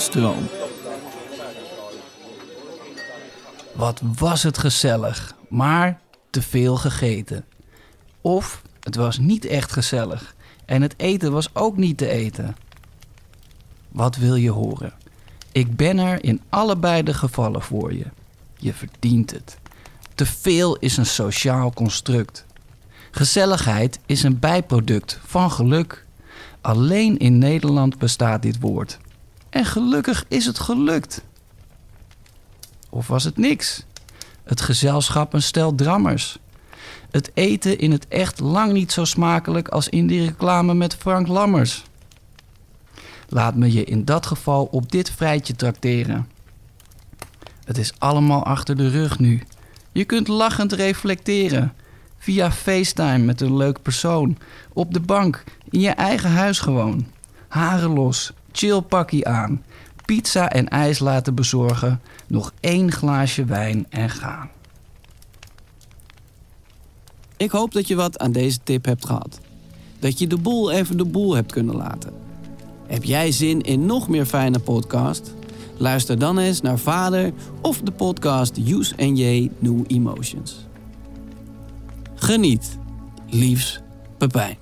Stroom. Wat was het gezellig, maar te veel gegeten. Of het was niet echt gezellig en het eten was ook niet te eten. Wat wil je horen? Ik ben er in allebei de gevallen voor je. Je verdient het. Te veel is een sociaal construct. Gezelligheid is een bijproduct van geluk. Alleen in Nederland bestaat dit woord. En gelukkig is het gelukt. Of was het niks? Het gezelschap een stel drammers. Het eten in het echt lang niet zo smakelijk als in die reclame met Frank Lammers. Laat me je in dat geval op dit vrijtje trakteren. Het is allemaal achter de rug nu. Je kunt lachend reflecteren. Via FaceTime met een leuk persoon. Op de bank, in je eigen huis gewoon. Haren los, chill pakkie aan. Pizza en ijs laten bezorgen. Nog één glaasje wijn en gaan. Ik hoop dat je wat aan deze tip hebt gehad. Dat je de boel even de boel hebt kunnen laten. Heb jij zin in nog meer fijne podcast? Luister dan eens naar Vader of de podcast Use and J New Emotions. Geniet. Liefs, Pepijn.